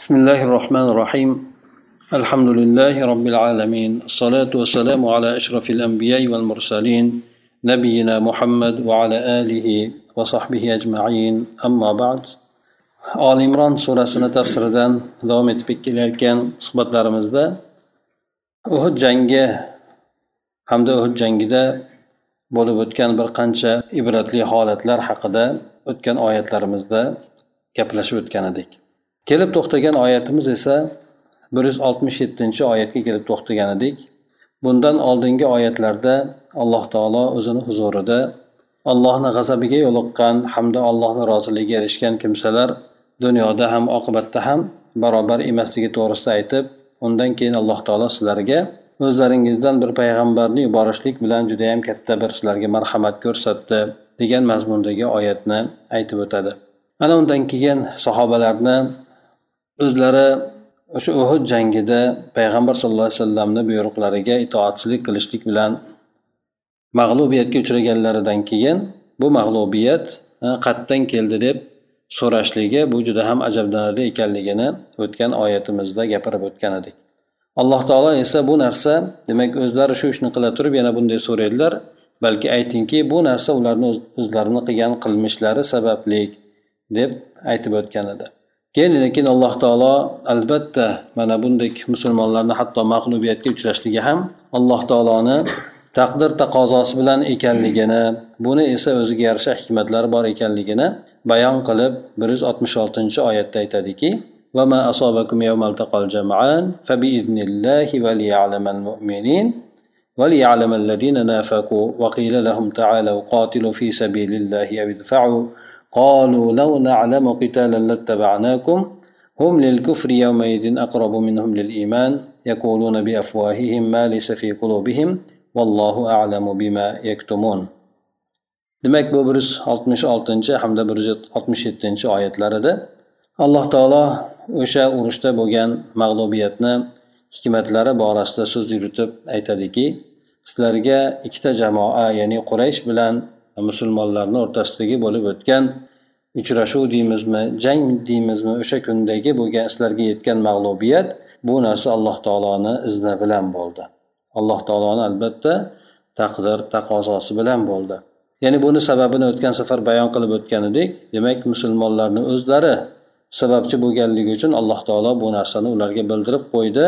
بسم الله الرحمن الرحيم الحمد لله رب العالمين الصلاة والسلام على أشرف الأنبياء والمرسلين نبينا محمد وعلى آله وصحبه أجمعين أما بعد آل إمران سورة tafsiridan davom etib kelayotgan suhbatlarimizda uhud jangi hamda uhud jangida bo'lib o'tgan bir qancha ibratli holatlar haqida o'tgan oyatlarimizda gaplashib o'tgan edik Kelib to'xtagan oyatimiz esa bir yuz oltmish yettinchi oyatga kelib to'xtagan edik bundan oldingi oyatlarda alloh taolo o'zini huzurida allohni g'azabiga yo'liqqan hamda allohni roziligiga erishgan kimsalar dunyoda ham oqibatda ham barobar emasligi to'g'risida aytib undan keyin alloh taolo sizlarga o'zlaringizdan bir payg'ambarni yuborishlik bilan judayam katta bir sizlarga marhamat ko'rsatdi degan mazmundagi oyatni aytib o'tadi. Ana undan keyin sahobalarni o'zlari o'sha uhud jangida payg'ambar sallallohu alayhi vasallamni buyruqlariga itoatsizlik qilishlik bilan mag'lubiyatga uchraganlaridan keyin bu mag'lubiyat qayerdan keldi deb so'rashligi bu juda ham ajablanarli ekanligini o'tgan oyatimizda gapirib o'tgan edik. Alloh taolo esa bu narsa demak o'zlari shu ishni qila turib yana bunday so'raydilar balki aytingki bu narsa ularni o'zlarini qilgan qilmishlari sababli deb aytib o'tgan edi. keyin lekin alloh taolo albatta mana bunday musulmonlarni hatto mag'lubiyatga uchrashligi ham alloh taoloni taqdir taqozosi bilan ekanligini buni esa o'ziga yarasha hikmatlari bor ekanligini bayon qilib bir yuz oltmish oltinchi oyatda aytadiki وما أصابكم يوم التقى الجمعان فبإذن الله وليعلم المؤمنين وليعلم الذين نافقوا وقيل لهم تعالوا قاتلوا في سبيل الله أو ادفعوا قالوا لو نعلم قتالا لاتبعناكم هم للكفر يومئذ أقرب منهم للإيمان يقولون بأفواههم ما ليس في قلوبهم والله أعلم بما يكتمون demak bu bir yuz oltmish oltinchi hamda bir yuz oltmish yettinchi oyatlarida alloh taolo o'sha urushda bo'lgan mag'lubiyatni hikmatlari borasida so'z yuritib aytadiki sizlarga ikkita jamoa ya'ni quraysh bilan musulmonlarni o'rtasidagi bo'lib o'tgan uchrashuv deymizmi jang deymizmi o'sha kundagi bo'lgan sizlarga yetgan mag'lubiyat bu narsa alloh taoloni izni bilan bo'ldi. Alloh taoloni albatta taqdir taqozosi bilan bo'ldi. Ya'ni buni sababini o'tgan safar bayon qilib o'tgan edik demak musulmonlarni o'zlari sababchi bo'lganligi uchun alloh taolo bu narsani ularga bildirib qo'ydi.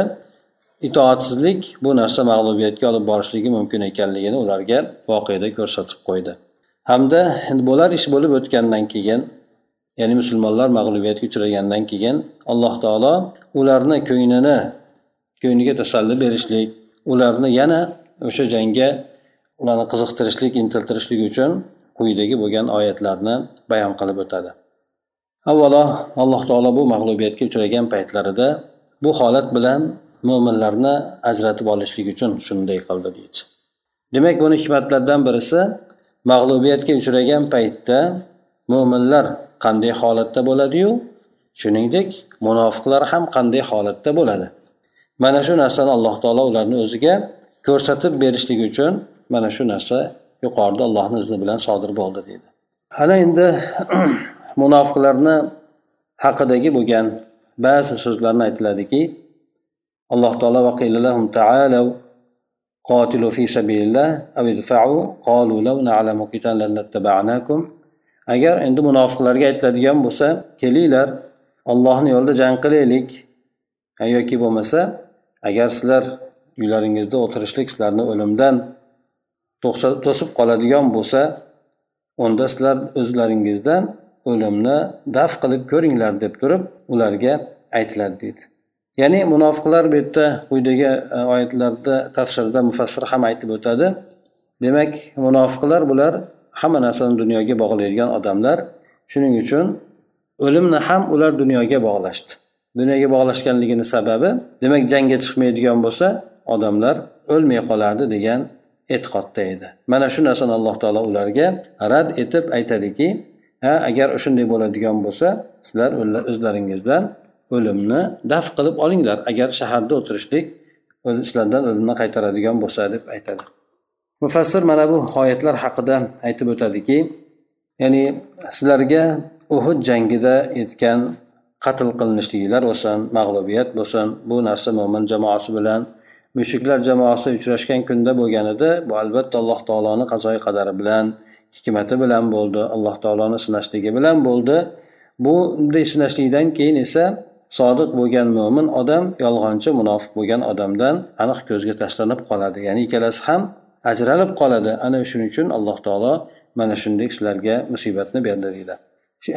Itoatsizlik bu narsa mag'lubiyatga olib borishligi mumkin ekanligini ularga voqeda ko'rsatib qo'ydi. Hamda bo'lar ish bo'lib o'tgandan keyin ya'ni musulmonlar mag'lubiyatga uchragandan keyin alloh taolo ularni ko'nglini ko'ngliga tasalli berishlik ularni yana o'sha jangga ularni qiziqtirishlik intiltirishlik uchun quyidagi bo'lgan oyatlarni bayon qilib o'tadi. Avvalo alloh taolo bu mag'lubiyatga uchragan paytlarida bu holat bilan mo'minlarni ajratib olishlik uchun shunday qildi deydi. Demak buni hikmatlaridan birisi mag'lubiyatga uchragan paytda mo'minlar qanday holatda bo'ladiyu? Shuningdek munofiqlar ham qanday holatda bo'ladi? Mana shu narsani alloh taolo ularni o'ziga ko'rsatib berishlik uchun mana shu narsa yuqorida allohni izni bilan sodir bo'ldi deydi. Ana endi munofiqlarni haqidagi bo'lgan ba'zi so'zlarni aytiladiki alloh taolo قاتلوا في سبيل الله أو ادفعوا قالوا لو نعلم قتالا لاتبعناكم agar endi munofiqlarga aytiladigan bo'lsa kelinglar ollohni yo'lida jang qilaylik yoki bo'lmasa agar sizlar uylaringizda o'tirishlik sizlarni o'limdan to'sib qoladigan bo'lsa unda sizlar o'zlaringizdan o'limni daf qilib ko'ringlar deb turib ularga aytiladi deydi Ya'ni munofiqlar bu yerda quyidagi e, oyatlarda tafsirda mufassir ham aytib o'tadi. Demak munofiqlar bular hamma narsani dunyoga bog'laydigan odamlar. Shuning uchun o'limni ham ular dunyoga bog'lashdi. Dunyoga bog'lashganligini sababi demak jangga chiqmaydigan bo'lsa odamlar o'lmay qolardi degan e'tiqodda edi. Mana shu narsani alloh taolo ularga rad etib aytadiki ha agar shunday bo'ladigan bo'lsa sizlar o'zlaringizdan o'limni daf qilib olinglar. Agar shaharda o'tirishlik sizlardan o'limni qaytaradigan bo'lsa deb aytadi. Mufassir mana bu oyatlar haqida aytib o'tadiki ya'ni sizlarga uhud jangida yetgan qatl qilinishliklar bo'lsin mag'lubiyat bo'lsin bu narsa mo'min jamoasi bilan mushuklar jamoasi uchrashgan kunda bo'lganida bu albatta alloh taoloni qazoi qadari bilan hikmati bilan bo'ldi alloh taoloni sinashligi bilan bo'ldi. Bu bunday sinashlikdan keyin esa sodiq bo'lgan mo'min odam yolg'onchi munofiq bo'lgan odamdan aniq ko'zga tashlanib qoladi. Ya'ni ikkalasi ham ajralib qoladi. Ana shuning uchun alloh taolo mana shunday sizlarga musibatni berdi deydi.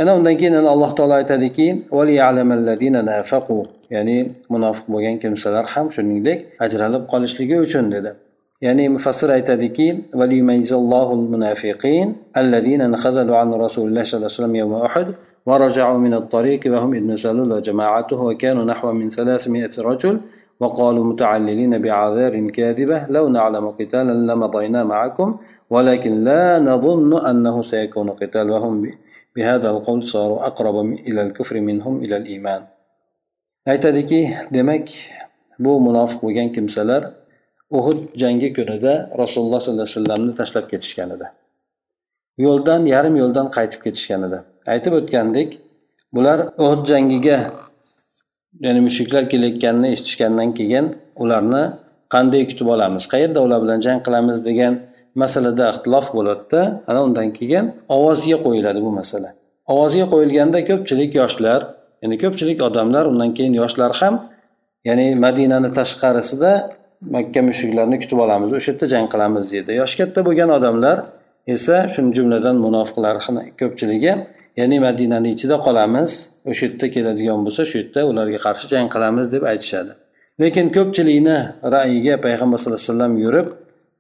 Ana undan keyin yana alloh taolo aytadiki ya'ni munofiq bo'lgan kimsalar ham shuningdek ajralib qolishligi uchun dedi. Ya'ni mufassir aytadiki rasululloh sollallohu alayhi vasallam الله صلى الله عليه وسلم يوم أحد ورجعوا من الطريق وهم ابن سلول وجماعته وكانوا نحو من ثلاثمائة رجل وقالوا متعللين بعذار كاذبة لو نعلم قتالا لمضينا معكم ولكن لا نظن أنه سيكون قتال وهم بهذا القول صاروا أقرب إلى الكفر منهم إلى الإيمان aytadiki demak bu munofiq bo'lgan kimsalar uhud jangi kunida rasululloh sollallohu alayhi vasallamni tashlab ketishgan edi yo'ldan yarim yo'ldan qaytib ketishgan edi aytib o'tgandik bular uhud jangiga ya'ni mushuklar kelayotganini eshitishgandan keyin ularni qanday kutib olamiz qayerda ular bilan jang qilamiz degan masalada ixtilof bo'ladida ana undan keyin ovozga qo'yiladi bu masala. Ovozga qo'yilganda ko'pchilik yoshlar ya'ni ko'pchilik odamlar undan keyin yoshlar ham ya'ni madinani tashqarisida makka mushuklarni kutib olamiz o'sha yerda jang qilamiz deydi. Yoshi katta bo'lgan odamlar esa shuni jumladan munofiqlar ko'pchiligi ya'ni madinani ichida qolamiz. O'sha yerda keladigan bo'lsa shu yerda ularga qarshi jang qilamiz deb aytishadi. Lekin ko'pchilikni ra'yiga payg'ambar sallallohu alayhi vasallam yurib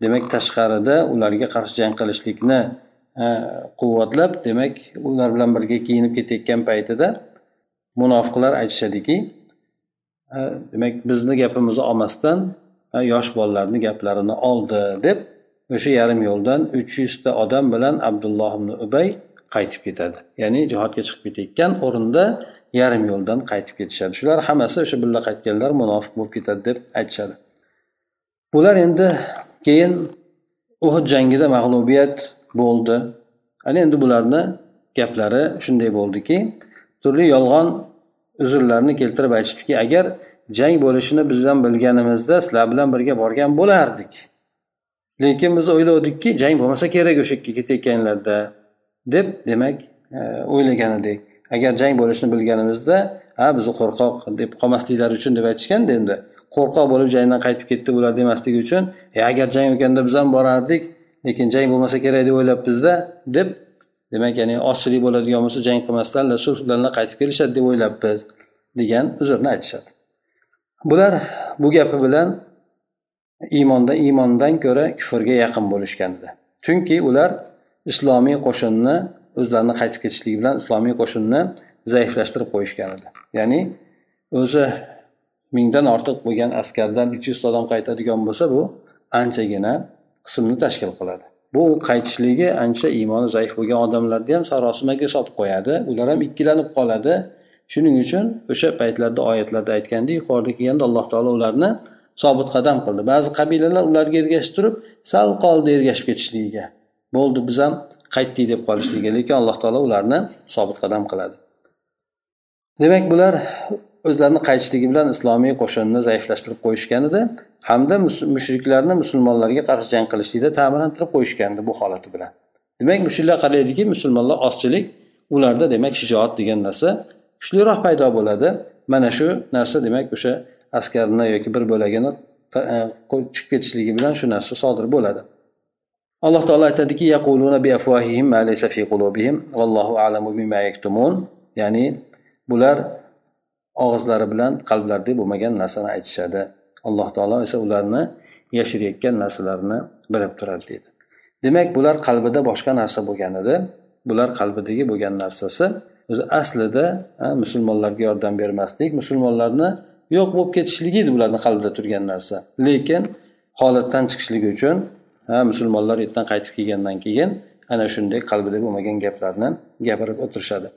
demak tashqarida ularga qarshi jang qilishlikni e, quvvatlab demak ular bilan birga kiyinib ketayotgan paytida munofiqlar aytishadiki e, demak bizni gapimizni olmasdan e, yosh bolalarni gaplarini oldi deb o'sha yarim yo'ldan uch yuzta odam bilan abdulloh ibn ubay qaytib ketadi. Ya'ni jihodga chiqib ketayotgan o'rinda yarim yo'ldan qaytib ketishadi. Shular hammasi o'sha birga qaytganlar munofiq bo'lib ketadi deb aytishadi. Bular endi keyin uhud jangida mag'lubiyat bo'ldi. Ana endi bularni gaplari shunday bo'ldiki turli yolg'on uzrlarni keltirib aytishdiki agar jang bo'lishini bizdan bilganimizda sizlar bilan birga borgan bo'lardik. Lekin biz o'ylovdikki jang bo'lmasa kerak o'sha yerga ketayotganlarda. Deb demak e, o'ylaganidek. O'ylagan edik agar jang bo'lishini bilganimizda ha bizni qo'rqoq deb qolmasliklari uchun deb aytishganda endi qo'rqoq bo'lib jangdan qaytib ketdi bular demasligi uchun e agar jang bo'lganda biz ham borardik lekin jang bo'lmasa kerak deb o'ylabmizda deb demak ya'ni ozchilik bo'ladigan bo'lsa jang qilmasdan sulh bilan qaytib kelishadi deb o'ylabmiz degan uzrni aytishadi. Bular bu gapi bilan iymonda iymondan ko'ra kufrga yaqin bo'lishgan edi chunki ular islomiy qo'shinni o'zlarini qaytib ketishligi bilan islomiy qo'shinni zaiflashtirib qo'yishgan edi. Ya'ni o'zi mingdan ortiq bo'lgan askardan uch yuzta odam qaytadigan bo'lsa bu anchagina qismni tashkil qiladi. Bu qaytishligi ancha iymoni zaif bo'lgan odamlarni ham sarosimaga solib qo'yadi. Ular ham ikkilanib qoladi. Shuning uchun o'sha paytlarda oyatlarda aytgandek yuqorida kelganda alloh taolo ularni sobit qadam qildi. Ba'zi qabilalar ularga ergashib turib sal qoldi ergashib ketishligiga. Bo'ldi biz ham qaytdik deb qolishligi lekin alloh taolo ularni sobit qadam qiladi. Demak bular o'zlarini qaytishligi bilan islomiy qo'shinni zaiflashtirib qo'yishgan edi. Hamda mushriklarni musulmonlarga qarshi jang qilishlikda ta'minlantirib qo'yishgandi bu holati bilan. Demak mushriklar qaraydiki musulmonlar ozchilik ularda demak shijoat degan narsa kuchliroq paydo bo'ladi. Mana shu narsa demak o'sha askarni yoki bir bo'lagini e, chiqib ketishligi bilan shu narsa sodir bo'ladi. Alloh taolo aytadiki ya'ni bular og'izlari bilan qalblarida bo'lmagan narsani aytishadi. Alloh taolo esa ularni yashirayotgan narsalarini bilib turadi deydi. Demak bular qalbida boshqa narsa bo'lgan edi. Bular qalbidagi bo'lgan narsasi o'zi aslida musulmonlarga yordam bermaslik musulmonlarni yo'q bo'lib ketishligi edi bularni qalbida turgan narsa. Lekin holatdan chiqishligi uchun ha musulmonlar yerdan qaytib kelgandan keyin ana shunday qalbida bo'lmagan gaplarni gapirib o'tirishadi.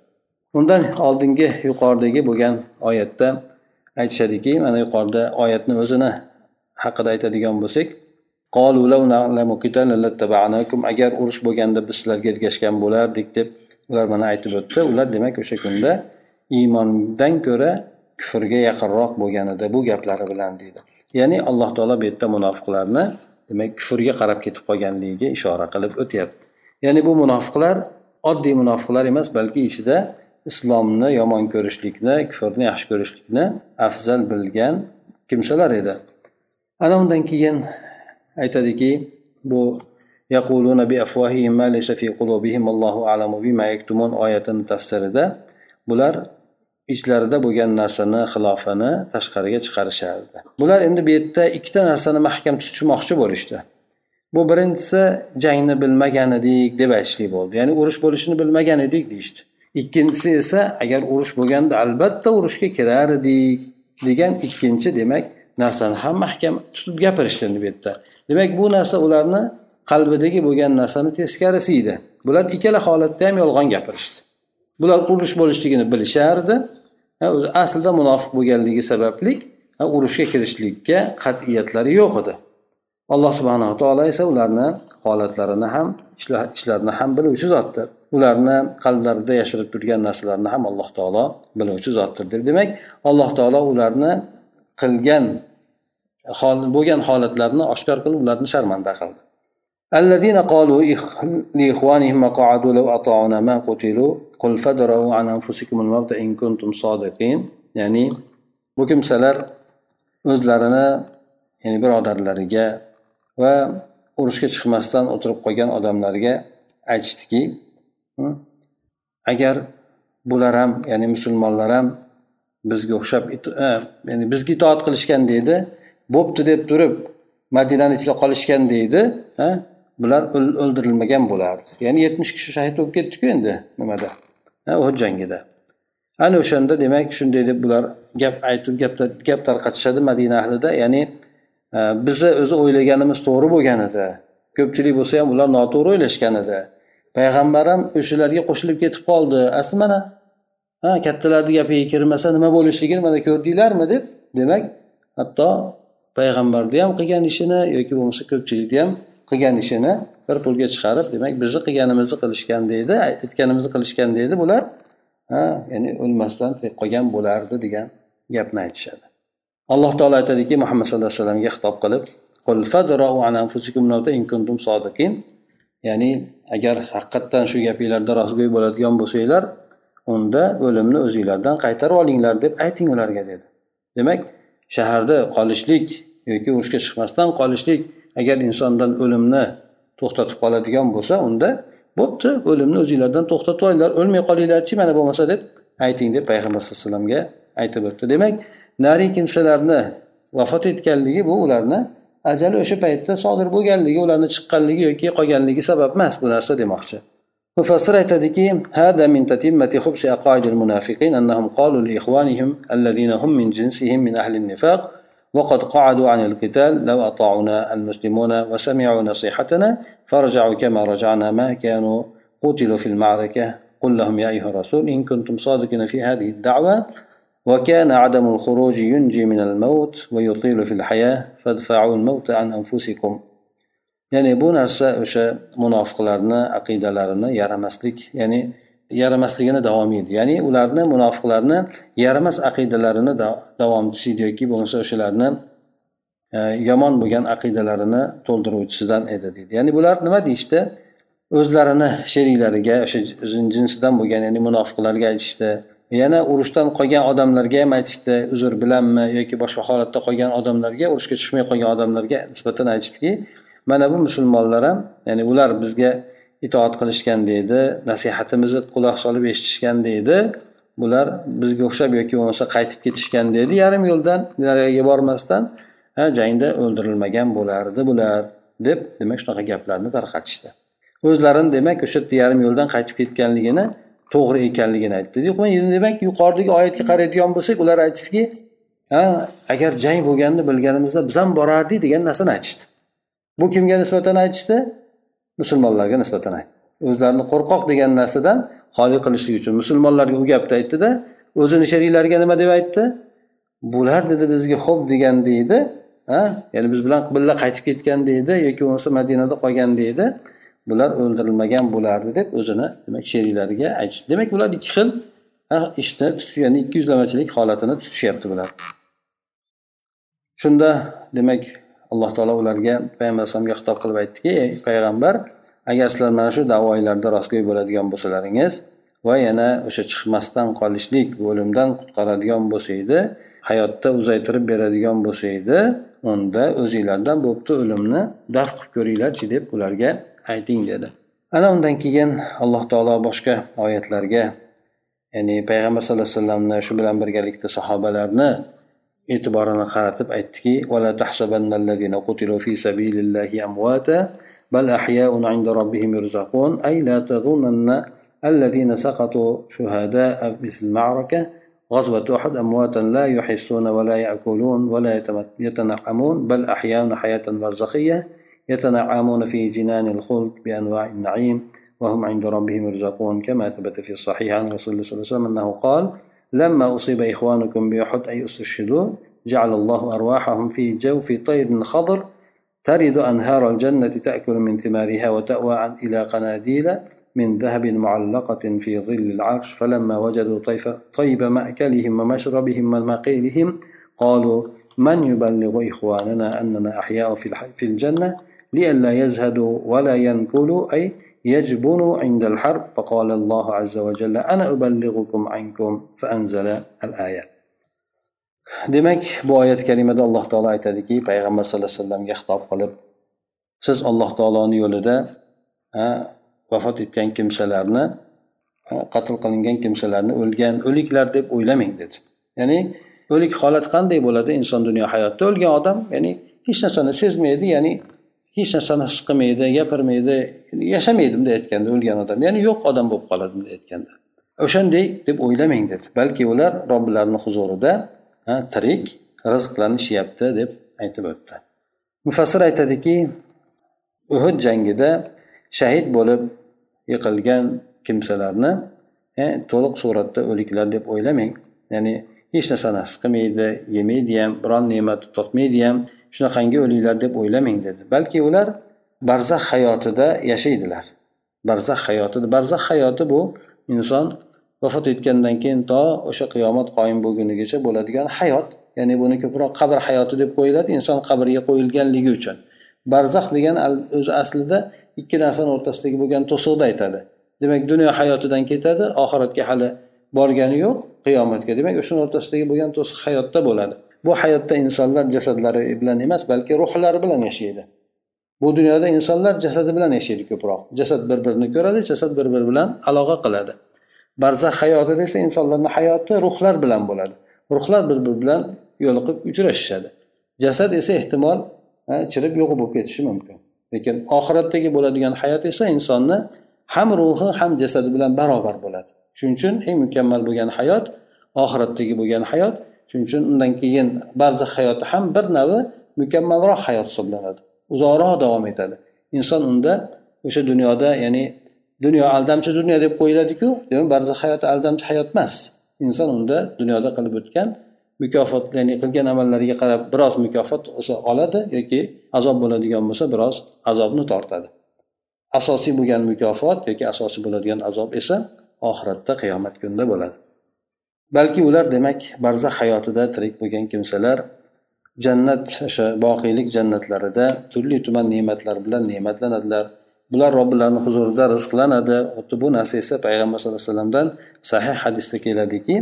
Undan oldingi yuqoridagi bo'lgan oyatda aytishadiki mana yuqorida oyatni o'zini haqida aytadigan bo'lsak agar urush bo'lganda biz sizlarga ergashgan bo'lardik deb ular mana aytib o'tdi. Ular demak o'sha kunda iymondan ko'ra kufrga yaqinroq bo'lgan edi bu gaplari bilan deydi. Ya'ni alloh taolo bu yerda munofiqlarni demak kufrga qarab ketib qolganligiga ishora qilib o'tyapti. Ya'ni bu munofiqlar oddiy munofiqlar emas balki ichida islomni yomon ko'rishlikni kufrni yaxshi ko'rishlikni afzal bilgan kimsalar edi. Ana undan keyin aytadiki bu yaquluna bi afwahihim ma laysa fi qulubihim allohu a'lamu bima yaktumun oyatini tafsirida bular ichlarida bo'lgan narsani xilofini tashqariga chiqarishardi. Bular endi bu yerda ikkita narsani mahkam tutishmoqchi bo'lishdi. Bu birinchisi jangni bilmagan edik deb aytishlik bo'ldi. Ya'ni urush bo'lishini bilmagan edik deyishdi. Ikkinchisi esa agar urush bo'lganda albatta urushga kirar edik degan ikkinchi demak narsani ham mahkam tutib gapirishdi bu yerda. Demak bu narsa ularni qalbidagi bo'lgan narsani teskarisi edi. Bular ikkala holatda ham yolg'on gapirishdi. Bular urush bo'lishligini bilishardi. o'zi aslida munofiq bo'lganligi sababli urushga kirishlikka qat'iyatlari yo'q edi alloh subhanava taolo esa ularni holatlarini ham ishlarini ham biluvchi zotdir ularni qalblarida yashirib turgan narsalarni ham alloh taolo biluvchi zotdir deb demak alloh taolo ularni qilgan bo'lgan holatlarni oshkor qilib ularni sharmanda qildi الذين قالوا لإخوانهم وقعدوا لو أطاعنا ما قتلوا قل فادرؤوا عن أنفسكم الموت إن كنتم صادقين ya'ni bu kimsalar o'zlarini ya'ni birodarlariga va urushga chiqmasdan o'tirib qolgan odamlarga aytishdiki agar bular ham ya'ni musulmonlar ham bizga o'xshab ya'ni bizga itoat qilishgan deydi bo'pti deb turib madinani ichida qolishgan deydi bular o'ldirilmagan bo'lardi ya'ni yetmish kishi shahid bo'lib ketdiku endi nimada Uhud jangida. Ana o'shanda demak shunday deb bular gap aytib gap tarqatishadi madina ahlida. Ya'ni e, bizni o'zi o'ylaganimiz to'g'ri bo'lgan edi ko'pchilik bo'lsa ham ular noto'g'ri o'ylashgan edi payg'ambar ham o'shalarga qo'shilib ketib qoldi. Asli mana ha kattalarni gapiga kirmasa nima bo'lishligini mana ko'rdinglarmi deb demak hatto payg'ambarni ham qilgan ishini yoki bo'lmasa ko'pchilikni ham qilgan ishini bir pulga chiqarib demak bizni qilganimizni qilishgan deydi aytganimizni qilishgan deydi bular ha ya'ni o'lmasdan tirik qolgan bo'lardi degan gapni aytishadi. Alloh taolo aytadiki muhammad sallallohu alayhi vasallamga xitob qilib ya'ni agar haqiqatdan shu gapinglarda rostgo'y bo'ladigan bo'lsanglar unda o'limni o'zinglardan qaytarib olinglar deb ayting ularga dedi. Demak shaharda qolishlik yoki urushga chiqmasdan qolishlik agar insondan o'limni to'xtatib qoladigan bo'lsa unda bo'pti o'limni o'zinglardan to'xtatib olinglar o'lmay qolinglarchi mana bo'lmasa deb ayting deb payg'ambar sallallohu alayhi vasallamga aytib o'tdi demak nariy kimsalarni vafot etganligi bu ularni ajali o'sha paytda sodir bo'lganligi ularni chiqqanligi yoki qolganligi sabab emas bu narsa demoqchi mufassir aytadiki هذا من تتمة خبث عقائد المنافقين أنهم قالوا لإخوانهم الذين هم من جنسهم من أهل النفاق وقد قعدوا عن القتال لو أطاعنا المسلمون وسمعوا نصيحتنا فرجعوا كما رجعنا ما كانوا قتلوا في المعركة. قل لهم يا أيها الرسول إن كنتم صادقين في هذه الدعوة وكان عدم الخروج ينجي من الموت ويطيل في الحياة فادفعوا الموت عن أنفسكم. ya'ni bu narsa o'sha munofiqlarni aqidalarini yaramaslik ya'ni yaramasligini davom etdi. Ya'ni ularni munofiqlarni yaramas aqidalarini davomchisi yoki bo'lmasa o'shalarni e, yomon bo'lgan aqidalarini to'ldiruvchisidan edi deydi ya'ni bular nima deyishdi? O'zlarini sheriklariga o'sha jinsidan bo'lgan ya'ni munofiqlarga aytishdi. Yana urushdan qolgan odamlarga ham aytishdi uzr bilanmi yoki boshqa holatda qolgan odamlarga urushga chiqmay qolgan odamlarga nisbatan aytishdiki mana bu musulmonlar ham ya'ni ular bizga itoat qilishgan deydi nasihatimizni quloq solib eshitishgan deydi. Bular bizga o'xshab yoki bo'lmasa qaytib ketishgan deydi. Yarim yo'ldan nariyoqga bormasdan jangda o'ldirilmagan bo'lardi bular deb demak shunaqa gaplarni tarqatishdi. O'zlarini demak o'sha yarim yo'ldan qaytib ketganligini to'g'ri ekanligini aytdi. Demak yuqoridagi oyatga qaraydigan bo'lsak ular aytishdiki ha agar jang bo'lganini bilganimizda biz ham borardik degan narsani aytishdi. Bu kimga nisbatan aytishdi? Musulmonlarga nisbatan aytdi o'zlarini qo'rqoq degan narsadan xoli qilishlik uchun musulmonlarga u gapni aytdida o'zini sheriklariga nima deb aytdi? Bular dedi bizga xo'p degan deydi ha? Ya'ni biz bilan birga qaytib ketgan deydi yoki bo'lmasa madinada qolgan deydi. Bular o'ldirilmagan bo'lardi deb o'zini demak sheriklariga aytishdi. Demak bular ikki xil ishni ya'ni ikki yuzlamachilik holatini tutishyapti bular. Shunda demak alloh taolo ularga payg'ambar alayhisalomga xitob qilib aytdiki ey payg'ambar agar sizlar mana shu davoylarda rostgo'y bo'ladigan bo'lsalaringiz va yana o'sha chiqmasdan qolishlik o'limdan qutqaradigan bo'lsa edi hayotda uzaytirib beradigan bo'lsa edi unda o'zinglardan bo'pti o'limni daf qilib ko'ringlarchi deb ularga ayting dedi. Ana undan keyin alloh taolo boshqa oyatlarga ya'ni payg'ambar sallallohu alayhi vasallamni shu bilan birgalikda sahobalarni e'tiborini qaratib aytdiki بل أحياء عند ربهم يرزقون. أي لا تظنن الذين سقطوا شهداء مثل المعركة. غزوة أحد أمواتا لا يحسون ولا يأكلون ولا يتنعمون بل أحياء حياة برزخية يتنعمون في جنان الخلد بأنواع النعيم وهم عند ربهم يرزقون. كما ثبت في الصحيح عن رسول الله صلى الله عليه وسلم أنه قال لما أصيب إخوانكم بأحد أي استشهدوا جعل الله أرواحهم في جوف طير خضر ترد أنهار الجنة تأكل من ثمارها وتأوى إلى قناديل من ذهب معلقة في ظل العرش. فلما وجدوا طيف طيب مأكلهم ومشربهم ومقيلهم قالوا من يبلغ إخواننا أننا أحياء في الجنة لئلا يزهدوا ولا ينكلوا؟ أي يجبن عند الحرب فقال الله عز وجل أنا أبلغكم عنكم فأنزل الآية demak bu oyat kalimada alloh taolo aytadiki payg'ambar sallallohu alayhi vasallamga xitob qilib siz alloh taoloni yo'lida vafot etgan kimsalarni qatl qilingan kimsalarni o'lgan o'liklar deb o'ylamang dedi ya'ni o'lik holat qanday bo'ladi inson dunyo hayotida o'lgan odam ya'ni hech narsani sezmaydi ya'ni hech narsani his qilmaydi gapirmaydi. Yashamaydi bunday aytganda o'lgan odam. Ya'ni yo'q odam bo'lib qoladi bunday aytganda. O'shanday deb o'ylamang dedi. Balki ular robbilarini huzurida tirik rizqlanishyapti deb aytib o'tdi. Mufassir aytadiki uhud jangida shahid bo'lib yiqilgan kimsalarni to'liq suratda o'liklar deb o'ylamang. Ya'ni hech narsani his qilmaydi yemaydi ham biron ne'matni totmaydi ham. Shunaqangi o'linglar deb o'ylamang dedi. Balki ular barzax hayotida yashaydilar. Barzax hayotida barzax hayoti bu inson vafot etgandan keyin to o'sha qiyomat qoyim bo'lgunigacha bo'ladigan hayot. Ya'ni buni ko'proq qabr hayoti deb qo'yiladi inson qabrga qo'yilganligi uchun. Barzax degan o'zi aslida ikki narsani o'rtasidagi bo'lgan to'siqni aytadi. Demak dunyo hayotidan ketadi oxiratga hali borgani yo'q. Qiyomatga. Demak o'shani o'rtasidagi bo'lgan to'siq hayotda bo'ladi. Bu hayotda insonlar jasadlari bilan emas balki ruhlari bilan yashaydi. Bu dunyoda insonlar jasadi bilan yashaydi ko'proq. Jasad bir birini ko'radi jasad bir biri bilan aloqa qiladi. Barzax hayotida esa insonlarni hayoti ruhlar bilan bo'ladi. Ruhlar bir biri bilan yo'liqib uchrashishadi. Jasad esa ehtimol chirib yo'q bo'lib ketishi mumkin. Lekin oxiratdagi bo'ladigan hayot esa insonni ham ruhi ham jasadi bilan barobar bo'ladi. Shuning uchun eng mukammal bo'lgan hayot oxiratdagi bo'lgan hayot. Shuning uchun undan keyin barzax hayoti ham bir navi mukammalroq hayot hisoblanadi. Uzoqroq davom etadi. Inson unda o'sha dunyoda ya'ni dunyo aldamchi dunyo deb qo'yiladiku demak barzax hayoti aldamchi hayot emas. Inson unda dunyoda qilib o'tgan mukofot ya'ni qilgan amallariga qarab biroz mukofot oladi yoki azob bo'ladigan bo'lsa biroz azobni tortadi. Asosiy bo'lgan mukofot yoki asosiy bo'ladigan azob esa oxiratda qiyomat kunida bo'ladi. Balki ular demak barzax hayotida tirik bo'lgan kimsalar jannat o'sha boqiylik jannatlarida turli tuman ne'matlar bilan ne'matlanadilar. Bular robbilarini huzurida rizqlanadi. Xuddi bu narsa esa payg'ambar sallallohu alayhi vasallamdan sahih hadisda keladiki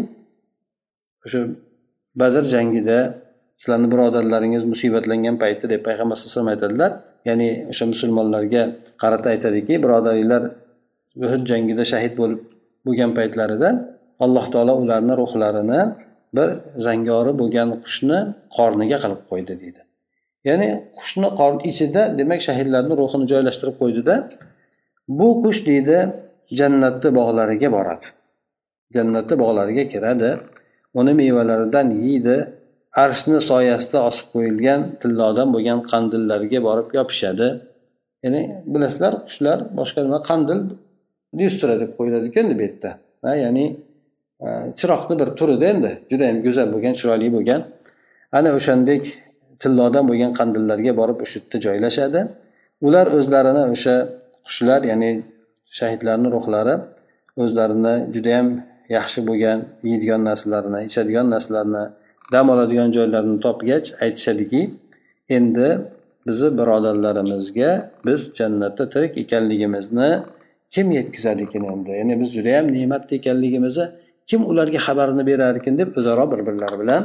o'sha badr jangida sizlarni birodarlaringiz musibatlangan payti deb payg'ambar sallallohu alayhi vasallam aytadilar. Ya'ni o'sha musulmonlarga qarata aytadiki birodaringlar uhud jangida shahid bo'lib bo'lgan paytlarida alloh taolo ularni ruhlarini bir zangori bo'lgan qushni qorniga qilib qo'ydi deydi. Ya'ni qushni qorni ichida demak shahidlarni ruhini joylashtirib qo'ydida bu qush deydi jannatni bog'lariga boradi. Jannatni bog'lariga kiradi uni mevalaridan yeydi arshni soyasida osib qo'yilgan tillodan bo'lgan qandillarga borib yopishadi. Ya'ni bilasizlar qushlar boshqa nima qandil lyustra deb qo'yiladi ekanda bu yerda. Ya'ni e, chiroqni bir turida endi judayam go'zal bo'lgan chiroyli bo'lgan ana o'shandek tillodan bo'lgan qandillarga borib o'sha yerda joylashadi. Ular o'zlarini o'sha qushlar ya'ni shahidlarni ruhlari o'zlarini judayam yaxshi bo'lgan yeydigan narsalarini ichadigan narsalarini dam oladigan joylarini topgach aytishadiki endi bizni birodarlarimizga biz jannatda tirik ekanligimizni kim yetkazar ekan endi ya'ni biz judayam ne'matda ekanligimizni kim ularga xabarini berar ekan deb o'zaro bir birlari bilan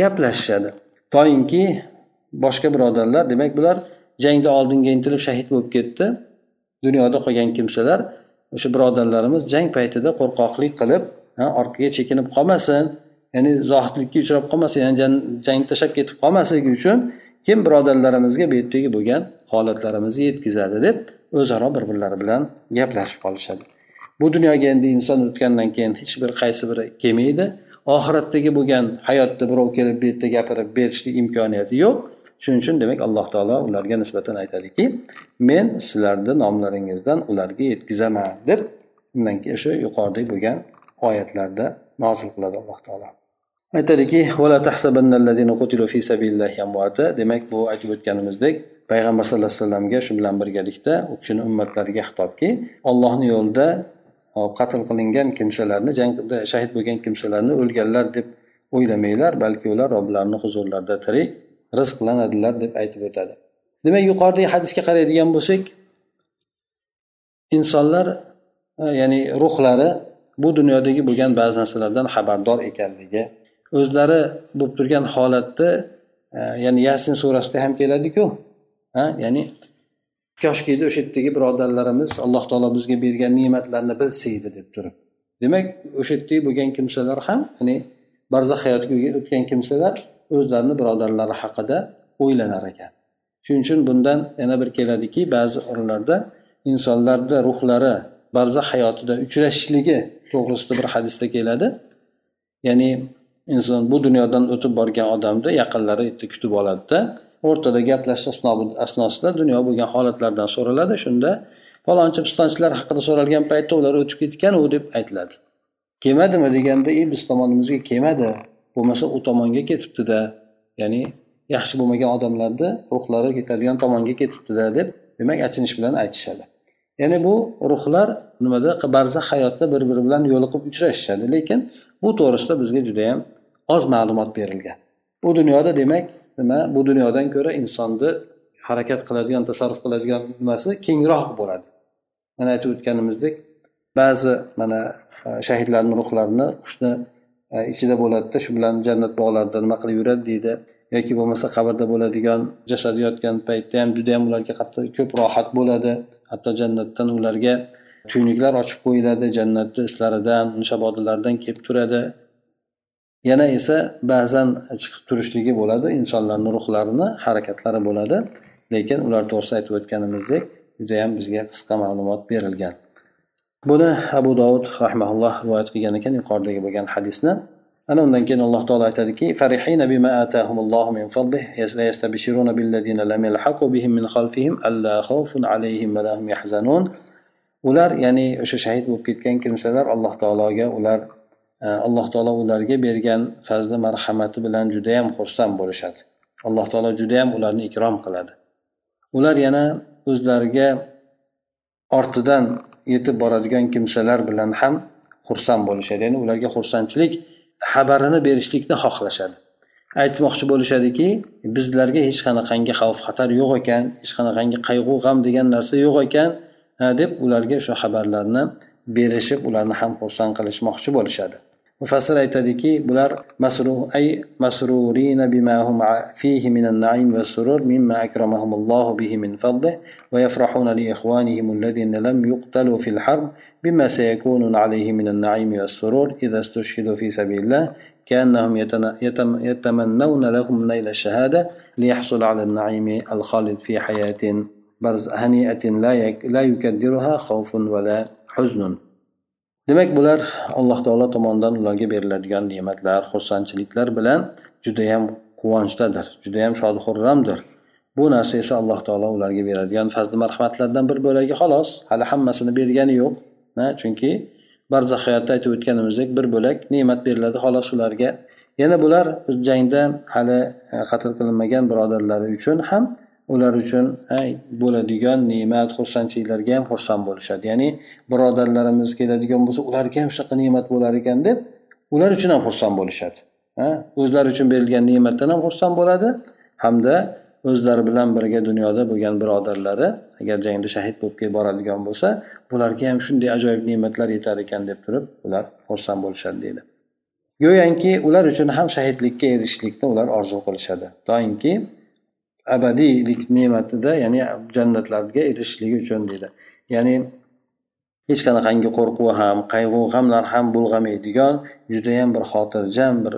gaplashishadi. Toinki boshqa birodarlar demak bular jangda oldinga intilib shahid bo'lib ketdi. Dunyoda qolgan kimsalar o'sha birodarlarimiz jang paytida qo'rqoqlik qilib orqaga chekinib qolmasin ya'ni zohidlikka uchrab qolmasin ya'ni jangni tashlab ketib qolmasligi uchun kim birodarlarimizga bu yerdagi bo'lgan holatlarimizni yetkazadi deb o'zaro bir birlari bilan gaplashib qolishadi. Bu dunyoga endi inson o'tgandan keyin hech bir qaysi biri kelmaydi. Oxiratdagi bo'lgan hayotda birov kelib bu yerda gapirib berishlik imkoniyati yo'q. Shuning uchun demak alloh taolo ularga nisbatan aytadiki men sizlarni nomlaringizdan ularga yetkazaman deb undan keyin o'sha yuqorida bo'lgan oyatlarda nozil qiladi alloh taolo. Aytadiki demak bu aytib o'tganimizdek payg'ambar sallallohu alayhi vasallamga shu bilan birgalikda u kishini ummatlariga xitobki ollohni yo'lida qatl qilingan kimsalarni jangda shahid bo'lgan kimsalarni o'lganlar deb o'ylamanglar balki ular robbilarini huzurlarida tirik rizqlanadilar deb aytib o'tadi. Demak yuqoridagi hadisga qaraydigan bo'lsak insonlar e, ya'ni ruhlari bu dunyodagi bo'lgan ba'zi narsalardan xabardor ekanligi o'zlari bo'lib turgan holatda e, ya'ni yasin surasida ham keladiku. Ya'ni koshki edi o'sha yerdagi birodarlarimiz alloh taolo bizga bergan ne'matlarni bilsa edi deb turib. Demak o'sha yerdagi bo'lgan kimsalar ham ya'ni barzax hayotiga o'tgan kimsalar o'zlarini birodarlari haqida o'ylanar ekan. Shuning uchun bundan yana bir keladiki ba'zi o'rinlarda insonlarda ruhlari barzax hayotida uchrashishligi to'g'risida bir hadisda keladi. Ya'ni inson bu dunyodan o'tib borgan odamni yaqinlari yerda kutib oladida o'rtada gaplashish asnosida dunyo bo'lgan holatlardan so'raladi shunda falonchi pistonchilar haqida so'ralgan paytda ular o'tib ketgan u deb aytiladi. Kelmadimi deganda e biz tomonimizga kelmadi bo'lmasa u tomonga ketibdida ya'ni yaxshi bo'lmagan odamlarni ruhlari ketadigan tomonga ketibdida deb demak achinish bilan aytishadi. Ya'ni bu ruhlar nimada barzax hayotda bir biri bilan yo'liqib uchrashishadi lekin bu to'g'risida bizga judayam oz ma'lumot berilgan. Bu dunyoda demak nima? Bu dunyodan ko'ra insonni harakat qiladigan tasarruf qiladigan nimasi kengroq bo'ladi. Mana aytib o'tganimizdek ba'zi mana e, shahidlarni ruhlarini qushni e, ichida bo'ladida shu bilan jannat bog'larida nima qilib yuradi deydi. Yoki bo'lmasa qabrda bo'ladigan jasadi yotgan paytda ham juda yam ularga qattiq ko'p rohat bo'ladi. Hatto jannatdan ularga tuynuklar ochib qo'yiladi jannatni islaridan shabodilaridan kelib turadi. yana esa ba'zan chiqib turishligi bo'ladi insonlarni ruhlarini harakatlari bo'ladi lekin ular to'g'risida aytib o'tganimizdek judayam bizga qisqa ma'lumot berilgan buni abu dovud rahmaulloh rivoyat qilgan ekan yuqoridagi bo'lgan hadisni ana undan keyin alloh taolo aytadiki فرحين بما آتاهم الله من فضله ويستبشرون بالذين لم يلحقوا بهم من خلفهم ألا خوف عليهم ولا هم يحزنون ular ya'ni o'sha shahid bo'lib ketgan kimsalar alloh taologa ular Э, alloh taolo ularga bergan fazli marhamati bilan judayam xursand bo'lishadi. Alloh taolo judayam ularni ikrom qiladi. Ular yana o'zlariga ortidan yetib boradigan kimsalar bilan ham xursand bo'lishadi. Ya'ni ularga xursandchilik xabarini berishlikni xohlashadi. Aytmoqchi bo'lishadiki bizlarga hech qanaqangi xavf xatar yo'q ekan hech qanaqangi qayg'u g'am degan narsa yo'q ekan deb ularga o'sha xabarlarni berishib ularni ham xursand qilishmoqchi bo'lishadi. مفسر ايتاديكي بلار مسرو أي مسرورين بما هم فيه من النعيم والسرور مما أكرمهم الله به من فضله ويفرحون لإخوانهم الذين لم يقتلوا في الحرب بما سيكون عليه من النعيم والسرور إذا استشهدوا في سبيل الله كأنهم يتمنون لهم نيل الشهادة ليحصل على النعيم الخالد في حياة برز هنيئة لا يكدرها خوف ولا حزن. Demak bular alloh taolo tomonidan ularga beriladigan ne'matlar xursandchiliklar bilan judayam quvonchdadir judayam shod xurramdir bu narsa esa alloh taolo ularga beradigan fazli marhamatlardan bir bo'lagi xolos. Hali hammasini bergani yo'q chunki barzax hayotda aytib o'tganimizdek bir bo'lak ne'mat beriladi xolos ularga. Yana bular jangda hali e, qatl qilinmagan birodarlari uchun ham ular uchun bo'ladigan ne'mat xursandchiliklarga ham xursand bo'lishadi. Ya'ni birodarlarimiz keladigan bo'lsa ularga ham shunaqa ne'mat bo'lar ekan deb ular uchun ham xursand bo'lishadi. O'zlari uchun berilgan ne'matdan ham xursand bo'ladi hamda o'zlari bilan birga dunyoda bo'lgan birodarlari agar jangda shahid bo'lib boradigan bo'lsa bularga ham shunday ajoyib ne'matlar yetar ekan deb turib ular xursand bo'lishadi deydi. Go'yoki ular uchun ham shahidlikka erishishlikni ular orzu qilishadi. Doimki abadiylik ne'matida ya'ni jannatlarga erishishligi uchun deydi. Ya'ni hech qanaqangi qo'rquv ham qayg'u g'amlar ham bulg'amaydigan judayam bir xotirjam bir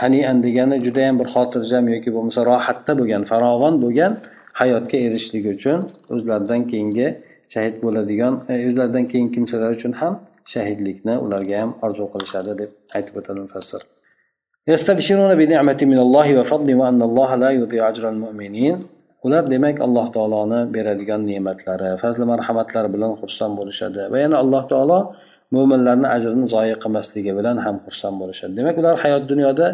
hanian degani judayam bir xotirjam yoki bo'lmasa rohatda bo'lgan farovon bo'lgan hayotga erishishligi uchun o'zlaridan keyingi shahid bo'ladigan e, o'zlaridan keyingi kimsalar uchun ham shahidlikni ularga ham orzu qilishadi deb aytib o'tadi mufassir. Ular demak alloh taoloni beradigan ne'matlari fazli marhamatlari bilan xursand bo'lishadi va yana alloh taolo mo'minlarni ajrini zoya qilmasligi bilan ham xursand bo'lishadi. Demak ular hayot dunyoda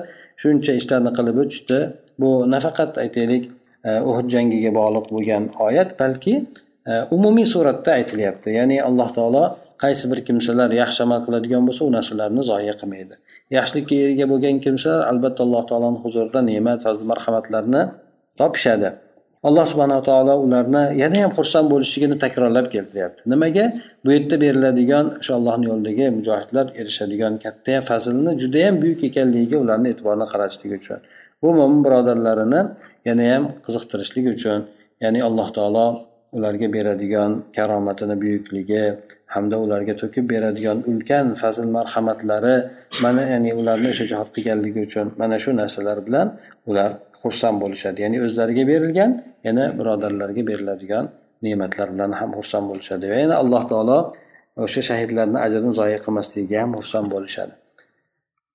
shuncha ishlarni qilib o'tishdi. Bu nafaqat aytaylik e, uhud jangiga bog'liq bo'lgan oyat balki umumiy suratda aytilyapti. Ya'ni alloh taolo qaysi bir kimsalar yaxshi amal qiladigan bo'lsa u narsalarni zoya qilmaydi. Yaxshilikka ega bo'lgan kimsalar albatta alloh taoloni huzurida ne'mat fazl marhamatlarni topishadi. Alloh subhanaa taolo ularni yana ham xursand bo'lishligini takrorlab keltiryapti. Nimaga? Bu yerda beriladigan o'sha allohni yo'lidagi mujohidlar erishadigan katta fazlni judayam buyuk ekanligiga ularni e'tiborini qaratishligi uchun bu mo'min birodarlarini yanayam qiziqtirishlik uchun ya'ni alloh taolo ularga beradigan karomatini buyukligi hamda ularga to'kib beradigan ulkan fazl marhamatlari mana ya'ni ularni o'sha jihod qilganligi uchun mana shu narsalar bilan ular xursand bo'lishadi. Ya'ni o'zlariga berilgan yana birodarlarga beriladigan ne'matlar bilan ham xursand bo'lishadi. Va yana alloh taolo o'sha shahidlarni ajrini zoya qilmasligiga ham xursand bo'lishadi.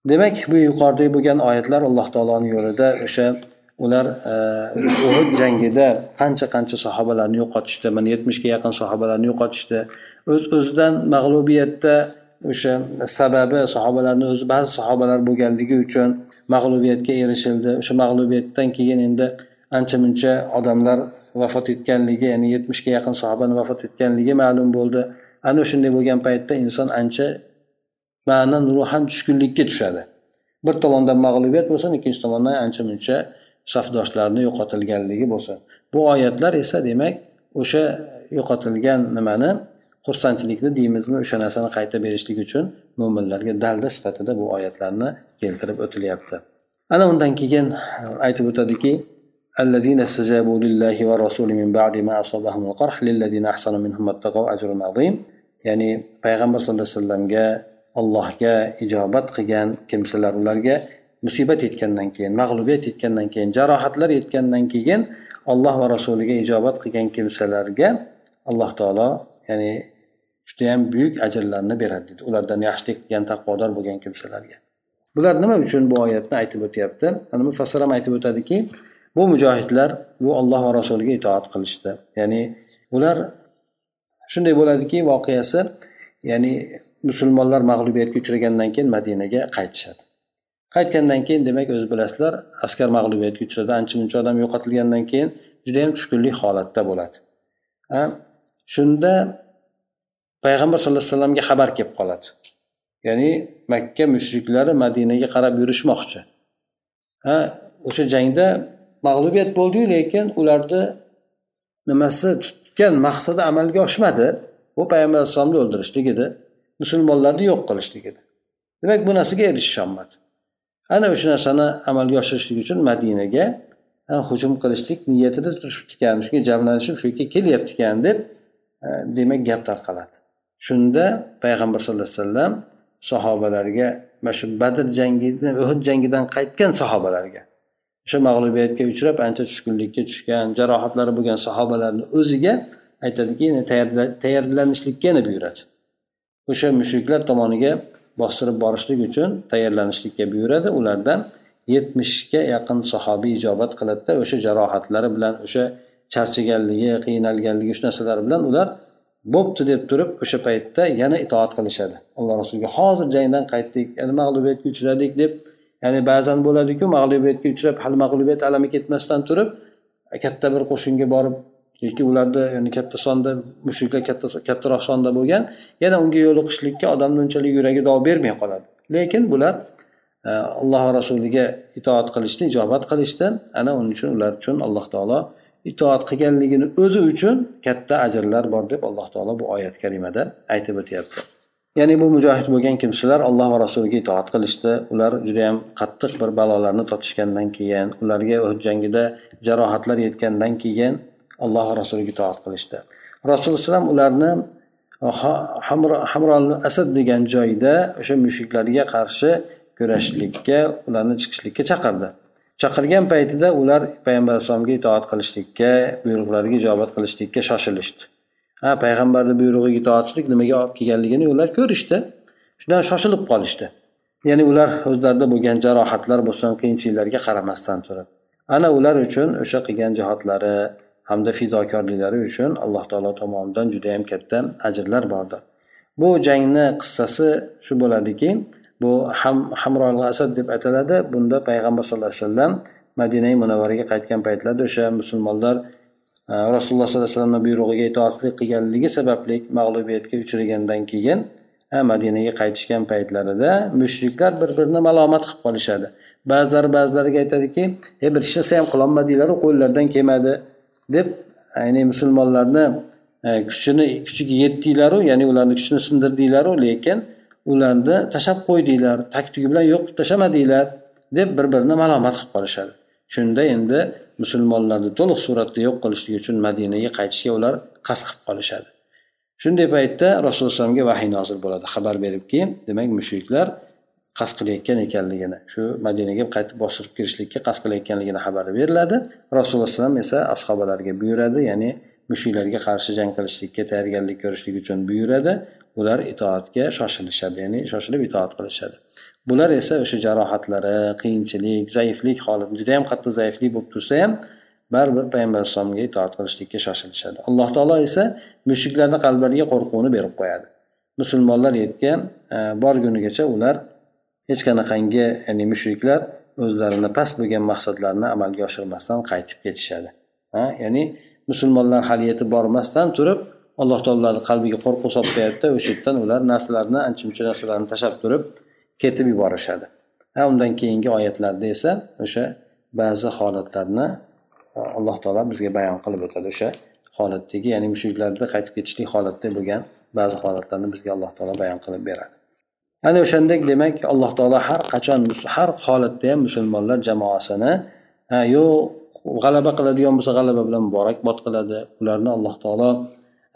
Demak bu yuqoridagi bo'lgan oyatlar alloh taoloni yo'lida o'sha ular e, uhud jangida qancha qancha sahobalarni yo'qotishdi mana yetmishga yaqin sahobalarni yo'qotishdi. O'z öz o'zidan mag'lubiyatda o'sha sababi sahobalarni o'zi ba'zi sahobalar bo'lganligi uchun mag'lubiyatga erishildi. O'sha mag'lubiyatdan keyin endi ancha muncha odamlar vafot etganligi ya'ni yetmishga yaqin sahobani vafot etganligi ma'lum bo'ldi. Ana shunday bo'lgan paytda inson ancha ma'nan ruhan tushkunlikka tushadi. Bir tomondan mag'lubiyat bo'lsin ikkinchi tomondan ancha muncha safdoshlarni yo'qotilganligi bo'lsin bu oyatlar esa demak o'sha yo'qotilgan nimani xursandchilikni deymizmi o'sha narsani qayta berishlik uchun mo'minlarga dalda sifatida bu oyatlarni keltirib o'tilyapti ana undan keyin aytib o'tadiki الذين استجابوا لله ورسوله من بعد ما أصابهم القرح للذين أحسنوا منهم اتقوا أجر عظيم ya'ni payg'ambar sallallohu alayhi vasallamga allohga ijobat qilgan kimsalar ularga musibat yetgandan keyin mag'lubiyat yetgandan keyin jarohatlar yetgandan keyin alloh va rasuliga ijobat qilgan kimsalarga alloh taolo ya'ni judayam buyuk ajrlarni beradi deydi ulardan yaxshilik qilgan taqvodor bo'lgan kimsalarga. Bular nima uchun bu oyatni aytib o'tyapti? Ana mufassir ham aytib o'tadiki bu mujohidlar bu olloh va rasuliga itoat qilishdi. Ya'ni ular shunday bo'ladiki voqeasi ya'ni musulmonlar mag'lubiyatga uchragandan keyin madinaga qaytishadi. Qaytgandan keyin demak o'zi bilasizlar askar mag'lubiyatga uchradi ancha muncha odam yo'qotilgandan keyin judayam tushkunlik holatda bo'ladi. Shunda payg'ambar sallallohu alayhi vasallamga xabar kelib qoladi. Ya'ni makka mushriklari madinaga qarab yurishmoqchi. Ha o'sha jangda mag'lubiyat bo'ldiyu lekin ularni nimasi tutgan maqsadi amalga oshmadi. Bu payg'ambar alayhissalomni o'ldirishlik edi musulmonlarni yo'q qilishlik edi demak bu narsaga erishisholmadi. Ana o'sha narsani amalga oshirishlik uchun madinaga hujum qilishlik niyatida turishibdi ekan shunga jamlanishib shu yerga kelyapti ekan deb e, demak gap tarqaladi. Shunda payg'ambar sallallohu alayhi vasallam sahobalarga mana shu badr jangidan uhud jangidan qaytgan sahobalarga o'sha mag'lubiyatga uchrab ancha tushkunlikka tushgan jarohatlari bo'lgan sahobalarni o'ziga aytadiki tayyorlanishlikka yana buyuradi o'sha mushriklar tomoniga bostirib borishlik uchun tayyorlanishlikka buyuradi. Ulardan yetmishga yaqin sahobiy ijobat qiladida o'sha jarohatlari bilan o'sha charchaganligi qiynalganligi shu narsalar bilan ular bo'pti deb turib o'sha paytda yana itoat qilishadi. Alloh rasuliga hozir jangdan qaytdik yana mag'lubiyatga uchradik deb ya'ni ba'zan bo'ladiku mag'lubiyatga uchrab hali mag'lubiyat alami ketmasdan turib katta bir qo'shinga borib yoki ularda ya'ni katta sonda mushriklar katta kattaroq sonda bo'lgan yana unga yo'liqishlikka odamni unchalik yuragi dov bermay qoladi. Lekin bular e, alloh rasuliga itoat qilishdi ijobat qilishdi. Ana uning uchun ular uchun alloh taolo itoat qilganligini o'zi uchun katta ajrlar bor deb alloh taolo bu oyat karimada aytib o'tyapti. Ya'ni bu mujohid bo'lgan kimsalar alloh va rasuliga itoat qilishdi. Ular judayam qattiq bir balolarni totishgandan keyin ularga o'z jangida jarohatlar yetgandan keyin alloh rasuliga itoat qilishdi. Rasululloh alayhivasallam ularni oh, hamron asad degan joyda o'sha mushuklarga qarshi kurashishlikka ularni chiqishlikka chaqirdi. Chaqirgan paytida ular payg'ambar alayhisalomga itoat qilishlikka buyruqlariga ijobat qilishlikka shoshilishdi. Ha payg'ambarni buyrug'iga itoatchilik nimaga olib kelganligini ular ko'rishdi. Shundan shoshilib qolishdi. Ya'ni ular o'zlarida bo'lgan jarohatlar bo'lsin qiyinchiliklarga qaramasdan turib. Ana ular uchun o'sha qilgan jihodlari hamda fidokorliklari uchun alloh taolo tomonidan judayam katta ajrlar bordir bu jangni qissasi shu bo'ladiki bu ham hamroil asad deb ataladi. Bunda payg'ambar sallallohu alayhi vasallam madinai munavvaraga qaytgan paytlarida o'sha musulmonlar e, rasululloh sollallohu alayhi vasallamni buyrug'iga itoatlik qilganligi sababli mag'lubiyatga uchragandan keyin e, madinaga qaytishgan paytlarida mushriklar bir birini malomat qilib qolishadi. Ba'zilari ba'zilariga aytadiki e bir ishni narsa ham qilolmadinglaru qo'llaridan kelmadi deb ya'ni musulmonlarni e, kuchini kuchiga yetdinglaru ya'ni ularni kuchini sindirdinglaru lekin ularni tashlab qo'ydinglar tag tugi bilan yo'q qilib tashlamadinglar deb bir birini malomat qilib qolishadi. Shunda endi musulmonlarni to'liq suratda yo'q qilishlik uchun madinaga qaytishga ular qasd qilib qolishadi. Shunday paytda rasululloh alayhivasallamga vahiy nozil bo'ladi. Xabar beribki demak mushriklar qasd qilayotgan ekanligini shu madinaga qaytib bostirib kirishlikka qasd qilayotganligini xabari beriladi. Rasululloh alayhivasallam esa ashobalarga buyuradi ya'ni mushuklarga qarshi jang qilishlikka tayyorgarlik ko'rishlik uchun buyuradi. Ular itoatga shoshilishadi ya'ni shoshilib itoat qilishadi. Bular esa o'sha jarohatlari qiyinchilik zaiflik holati juda yam qattiq zaiflik bo'lib tursa ham baribir payg'ambar alayhisalomga itoat qilishlikka shoshilishadi. Alloh taolo esa mushuklarni qalblariga qo'rquvni berib qo'yadi. Musulmonlar yetgan e, borgunigacha ular hech qanaqangi ya'ni mushriklar o'zlarini past bo'lgan maqsadlarini amalga oshirmasdan qaytib ketishadi. Ha ya'ni musulmonlar hali yetib bormasdan turib alloh taoloni qalbiga qo'rquv solib qo'yadida o'sha yerdan ular narsalarni ancha muncha narsalarni tashlab turib ketib yuborishadi. Ha undan keyingi oyatlarda esa o'sha ba'zi holatlarni e, alloh taolo bizga bayon qilib o'tadi. O'sha holatdagi ya'ni mushuklarda qaytib ketishlik holatda bo'lgan ba'zi holatlarni bizga alloh taolo bayon qilib beradi. Ana o'shandek demak alloh taolo har qachon har holatda ham musulmonlar jamoasini yo'q g'alaba qiladigan bo'lsa g'alaba bilan muborakbod qiladi. Ularni alloh taolo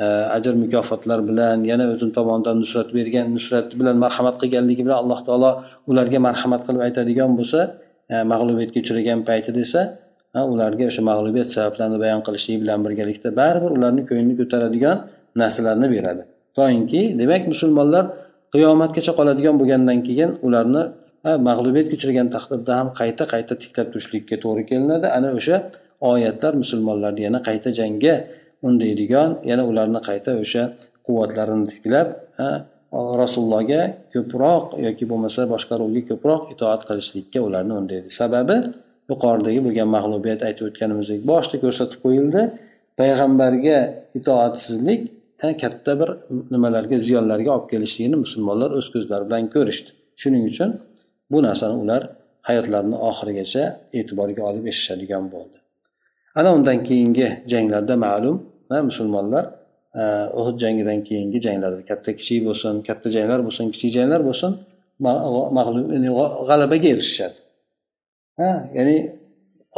e, ajr mukofotlar bilan yana o'zini tomonidan nusrat bergan nusrati bilan marhamat qilganligi bilan alloh taolo ularga marhamat qilib aytadigan bo'lsa e, mag'lubiyatga uchragan paytida esa ularga o'sha mag'lubiyat sabablarini bayon qilishlik bilan birgalikda baribir ularni ko'nglini ko'taradigan narsalarni beradi. Toinki demak musulmonlar qiyomatgacha qoladigan bo'lgandan keyin ularni mag'lubiyatga uchragan taqdirda ham qayta qayta tiklab turishlikka to'g'ri kelinadi. Ana o'sha oyatlar musulmonlarni yana qayta jangga undaydigan yana ularni qayta o'sha quvvatlarini tiklab rasulullohga ko'proq yoki bo'lmasa boshqaruvga ko'proq itoat qilishlikka ularni undaydi. Sababi yuqoridagi bo'lgan mag'lubiyat aytib o'tganimizdek boshida ko'rsatib qo'yildi. Payg'ambarga itoatsizlik katta bir nimalarga ziyonlarga olib kelishligini musulmonlar o'z ko'zlari bilan ko'rishdi. Shuning uchun bu narsani ular hayotlarini oxirigacha e'tiborga olib yashashadigan bo'ldi. Ana undan keyingi janglarda ma'lum musulmonlar e, uhud jangidan keyingi janglarda katta kichik bo'lsin katta janglar bo'lsin kichik janglar bo'lsin mag'lub g'alabaga erishishadi. Ha ya'ni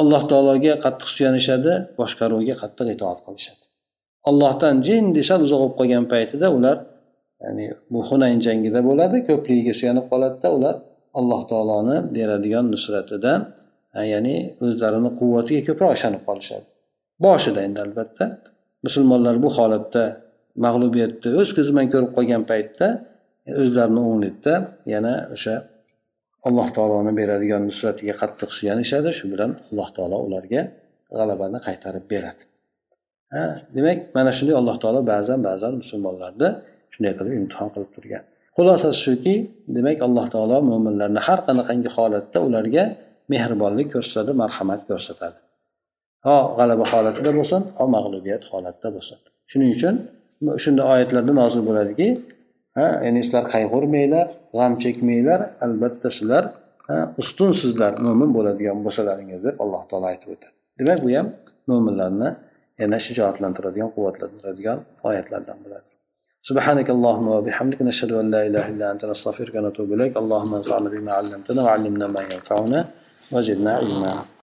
alloh taologa qattiq suyanishadi boshqaruvga qattiq itoat qilishadi. Allohdan jin sal uzoq bo'lib qolgan paytida ular ya'ni bu hunayn jangida bo'ladi ko'pligiga suyanib qoladida ular alloh taoloni beradigan nusratidan ya'ni o'zlarini quvvatiga ko'proq ishonib qolishadi. Boshida endi albatta musulmonlar bu holatda mag'lubiyatni o'z ko'zi bilan ko'rib qolgan paytda o'zlarini o'nglikda yana o'sha alloh taoloni beradigan nusratiga qattiq suyanishadi shu bilan alloh taolo ularga g'alabani qaytarib beradi. Demak mana shunday alloh taolo ba'zan ba'zan musulmonlarni shunday qilib imtihon qilib turgan. Xulosasi shuki demak alloh taolo mo'minlarni har qanaqangi holatda ularga mehribonlik ko'rsatadi marhamat ko'rsatadi. Ho g'alaba holatida bo'lsin ho mag'lubiyat holatida bo'lsin. Shuning uchun shunday oyatlarda nozil bo'ladiki ha ya'ni sizlar qayg'urmanglar g'am chekmanglar albatta sizlar ustunsizlar mo'min bo'ladigan bo'lsalaringiz deb alloh taolo aytib o'tadi. Demak bu ham mo'minlarni yana shijoatlantiradigan quvvatlantiradigan oyatlardan bo'ladi سبحانك اللهم وبحمدك نشهد أن لا إله إلا أنت نستغفرك ونتوب إليك. اللهم انفعنا بما علمتنا وعلمنا ما ينفعنا وزدنا علما.